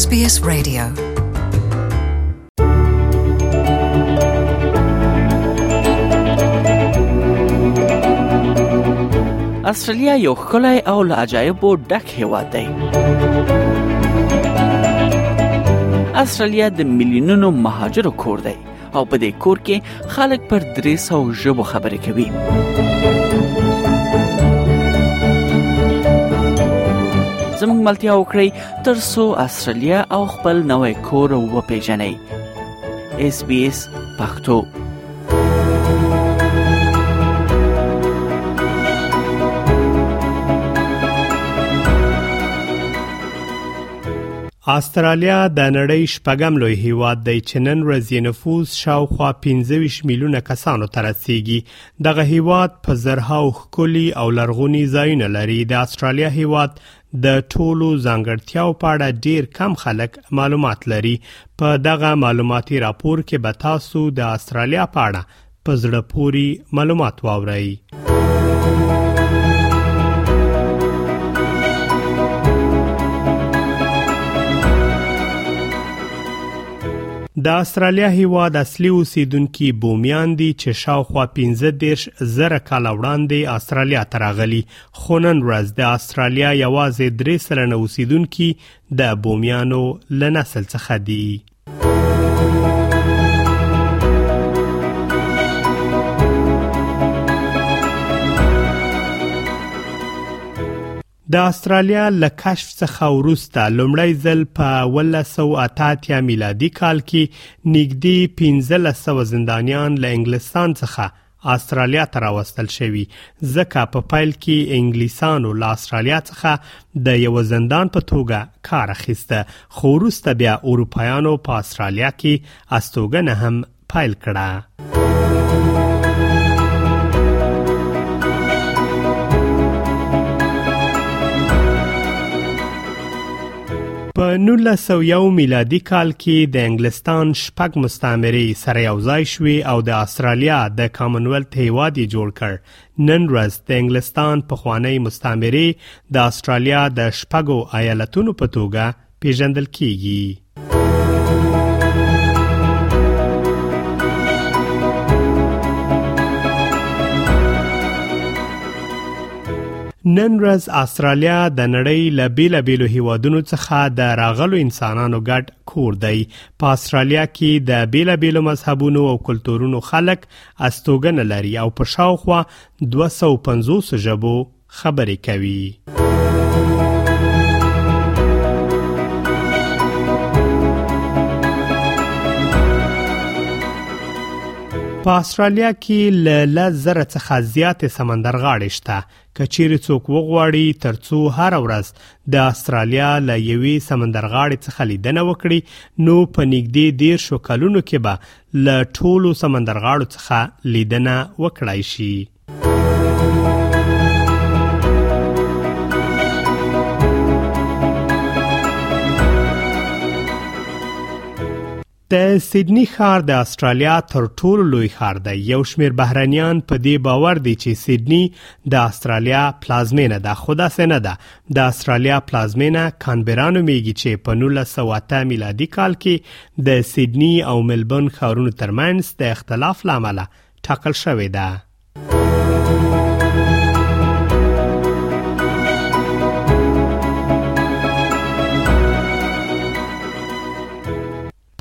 SBS Radio استرالیا یو ښکلی او له عجایبو ډک هیواد دی استرالیا د میلیونونو مهاجرو کور دی او په دې کور کې خلک پر درې سو ژبو خبرې کوي زموږ ملتیا وکړئ تر څو استرالیا او خپل نوې کور وپیژنئ اس بي اس پښتو استرالیا د نړۍ شپږم لوی هیواد دی چې نن ورځ یې نفوس شاوخوا 15 میلیونه کسانو ته رسیږي دغه هیواد په زرهاو ښکلي او لرغوني ځایونه لري د استرالیا هیواد د ټولو ځانګړتیاو په اړه ډیر کم خلک معلومات لري په دغه معلوماتي راپور کې به تاسو د استرالیا په اړه په زړه پوری معلومات واورئ د استرالیا هیواد اصلي اوسیدونکو بومیان دي چې شاوخوا 15 زره کال وړاندې استرالیا ته راغلي خو نن ورځ د استرالیا یوازې 3 سلنه اوسیدونکو د بومیانو له نسل څخه دي د استرالیا له کشف څخه وروسته لومړی ځل په 1980 میلادي کال کې نږدې 1500 زندانیان له انګلستان څخه استرالیا ته راوستل شوی ځکه په پیل کې انګلیسانو له استرالیا څخه د یو زندان په توګه کار اخیسته خو وروسته بیا اروپایانو په استرالیا کې استوګنه هم پیل کړه په 1901 میلادي کال کې د انګلستان شپږ مستعمرې سره یو ځای شوې او د استرالیا د کامنولت هیواد یې جوړ کړ نن ورځ د انګلستان پخوانۍ مستعمرې د استرالیا د شپږو ایالتونو په توګه پیژندل کیږي نن ورځ استرالیا د نړۍ له بیلابیلو هیوادونو څخه د راغلو انسانانو ګډ کور دی په استرالیا کې د بیلابیلو مذهبونو او کلتورونو خلک استوګنه لري او په شاوخوا 250 ژبو خبرې کوي په استرالیا کې له لزر څخه زیات سمندر غاړې شته کچېری څوک وغواړي ترڅو هر ورځ د استرالیا له یوې سمندر غاړې څخه لیدنه وکړي نو په نږدې دیر شو کلونو کې به له ټولو سمندر غاړو څخه لیدنه وکړای شي د سیدنی ښار د استرالیا تر ټولو لوی ښار دی یو شمیر بهرنیان په دې باور دي چې سیدنی د استرالیا پلازمینه ده خو داسې نه ده د استرالیا پلازمینه کانبرا نومیږي چې په 1908 میلادي کال کې د سیدنی او ملبون ښارونو ترمنځ د اختلاف لامل ټاکل شوې ده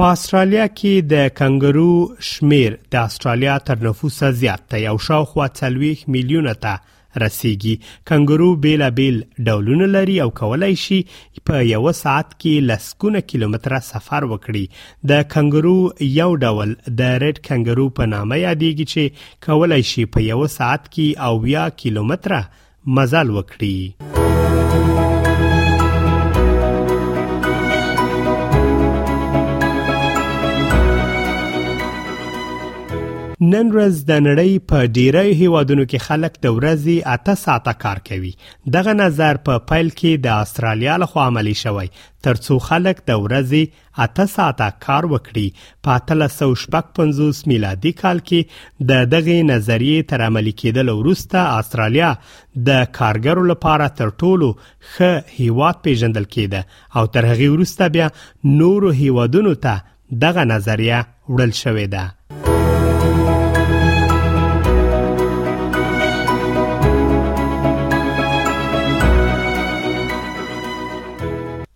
په استرالیا کې د کنګرو شمیر د استرالیا تر نفوسه زیات دی او شاوخوا 30 میلیونه ته رسیږي کنګرو بیلابیل ډولونه لري او کولای شي په یو ساعت کې لسګونه کیلومتره سفر وکړي د کنګرو یو ډول د ریډ کنګرو په نامه یادېږي چې کولای شي په یو ساعت کې او یا کیلومتره مزل وکړي نن ورځ د نړۍ په ډیری هیوادونو کې خلک د ورځې 8 ساعته کار کوي دغه نظر په پیل کې د استرالیا لخوا عملی شوی ترڅو خلک د ورځې اته ساعته کار وکړي په 1350 میلادي کال کې د دغه نظریه تر عملی کېدل وروسته استرالیا د کارګرو لپاره تر ټولو ښه هیواد پیژندل کېده او تر هغه وروسته بیا نورو هیوادونو ته دغه نظریه وړل شوې ده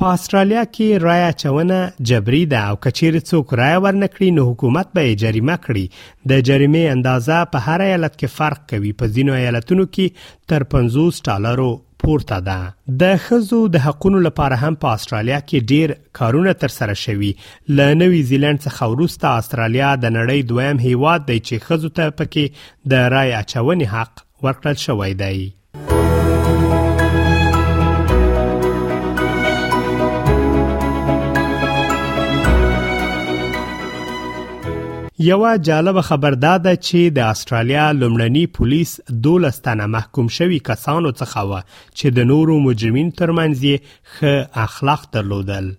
په استرالیا کې رای اچونه جبري ده او کچیر څوک رای ورنکړي نو حکومت به یې جریمه کړي د جریمې اندازه په هر ایالت کې فرق کوي په ځینو ایالتونو کې تر 50 ډالرو پورته ده د خزو د حقونو لپاره هم په استرالیا کې ډیر کارونه تر سره شوي ل نوی زیلند څخه وروسته استرالیا د نړۍ دویم هیواد دی چې خزو ته پکې د رای اچونې حق ورکړل شوی دی یو جالب خبر دا ده چې د استرالیا لومړني پولیس دولس تنه محکوم شوي کسانو څخه و چې د نورو مجرمین ترمنځ یې ښه اخلاق درلودل.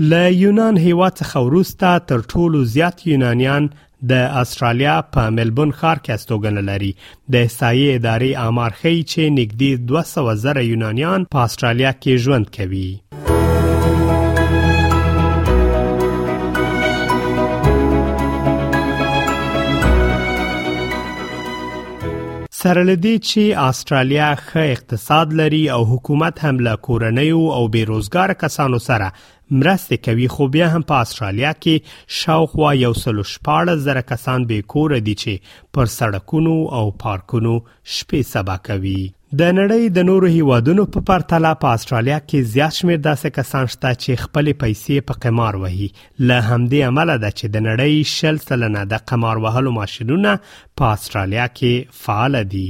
له یونان هیواد څخه وروسته تر ټولو زیات یونانیان د استرالیا په ملبون ښار کې استوګنه لري د احصایې ادارې آمار ښیي چې نږدې 200 زره یونانیان په استرالیا کې ژوند کوي سره لدی چې استرالیا ښه اقتصاد لري او حکومت هم له کورنۍ او بیروزګار کسانو سره مرستې کوي خو بیا هم په استرالیا کې شاوخوا یو سل شپاړس زره کسان بې کوره دي چې پر سړکونو او پارکونو شپې سبا کوي د نړۍ د نورو هیوادونو په پرتله په استرالیا کې زیات شمیر داسې کسان شته چې خپل پیسې په قمار وهي له همدې امله ده چې د نړۍ شل سلنه د قمار وهلو ماشینونه په استرالیا کې فعال دي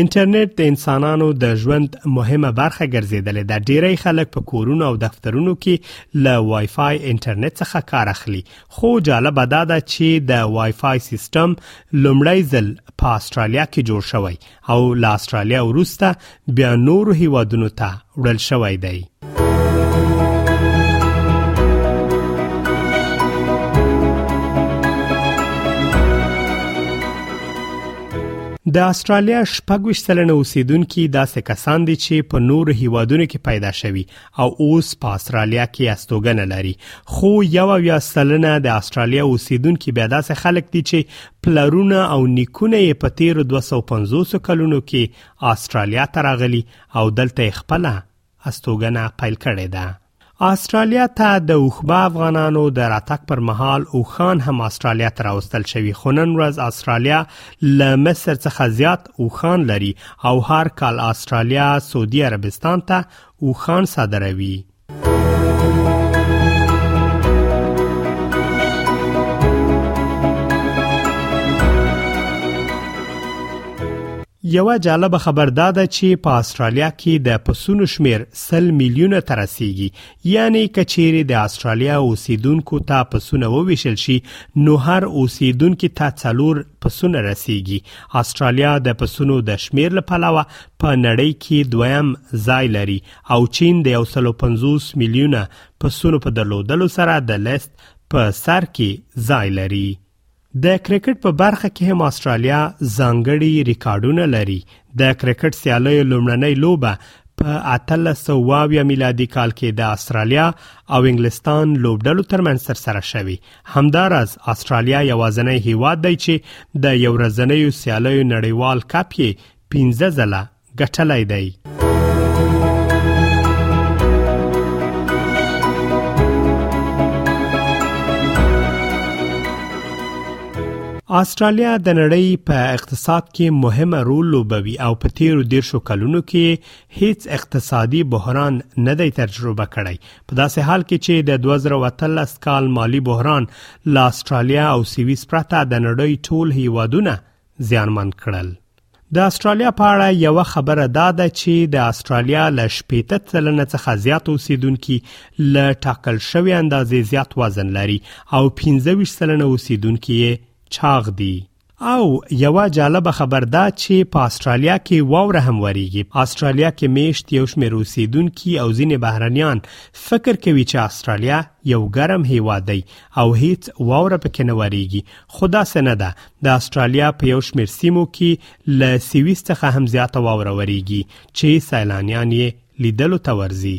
انټرنیټ د انسانانو د ژوند مهمه برخه ګرځیدلې ده ډیری خلک په کورونو او دفترونو کې له وای فای انټرنیټ څخه کار اخلي خو جالب دا ده چې د وای فای سیستم لومړی ځل په استرالیا کې جوړ شوی او له استرالیا وروسته بیا نورو هیوادونو ته وړل شوی دی د استرالیا شپږوش سلنه اوسیدونکو داسې کسان دي چې په نورو هیوادونو کې پیدا شوي او اوس په استرالیا کې استوګنه لري خو یو یا سلنه د استرالیا اوسیدونکو بیا داسې خلک دي چې پلرونه او نیکونه یې په تیرو 250 کلونو کې آسترالیا ته راغلي او دلته یې خپله استوګنه پیل کړې ده آسترالیا ته د اوخبه افغانانو د راتګ پر مهال اوخان هم آسترالیا ته راوستل شوی خو نن ورځ آسترالیا له مصر څخه زیات اوخان لري او هر کال آسترالیا سعودي عربستان ته اوخان صادروي یو جالب خبر دا ده چې په استرالیا کې د پسونو شمیر 100 میلیونه تر رسیدي یعنی کچېری د استرالیا اوسیدونکو ته پسونه وویشل شي نو هر اوسیدونکو ته څلور پسونه رسیدي استرالیا د پسونو د شمیر لپاره په نړۍ کې دویم ځای لري او چین د یو سلو پنځوس میلیونه پسونو په درلودلو سره د لیست په سر کې ځای لري د کرکټ په برخه کې هم استرالیا ځانګړي ریکارډونه لري د کرکټ سیالیو لومړنۍ لوبه په 1822 میلادي کال کې د استرالیا او انګلستان لوبډلو ترمنځ تر سره شوه همدارس استرالیا یوازنی هیواد دی چې د یو ورځنیو سیالیو نړیوال کپ یې 15 ځله ګټلی دی. استرالیا د نړۍ په اقتصاد کې مهمه رول لوبوي او په تیرو دیرشو کلونو کې هیڅ اقتصادي بحران نه دی تجربه کړی په داسې حال کې چې د 2013 کال مالی بحران لا استرالیا او سویس پرته د نړۍ ټول هیوادونه زیانمن کړل د استرالیا په اړه یو خبره دا ده چې د استرالیا له شپېته سلنه څخه زیات اوسیدونکو له ټاکل شوی اندازې زیات وزن لري او 15 سلنه اوسیدونکو یې چاغ دي او یو جالب خبر دا چې په استرالیا کې واوره هم وریږي استرالیا کې میشت یو شمېر اوسیدونکو او ځینې بهرنیان فکر کوي چې استرالیا یو ګرم هیواد دی او هیڅ واوره پکې نه وریږي خو داسې نه ده د استرالیا په یو شمیر سیمو کې له سیویس څخه هم زیاته واوره وریږي چې سیلانیان یې لیدلو ته ورځي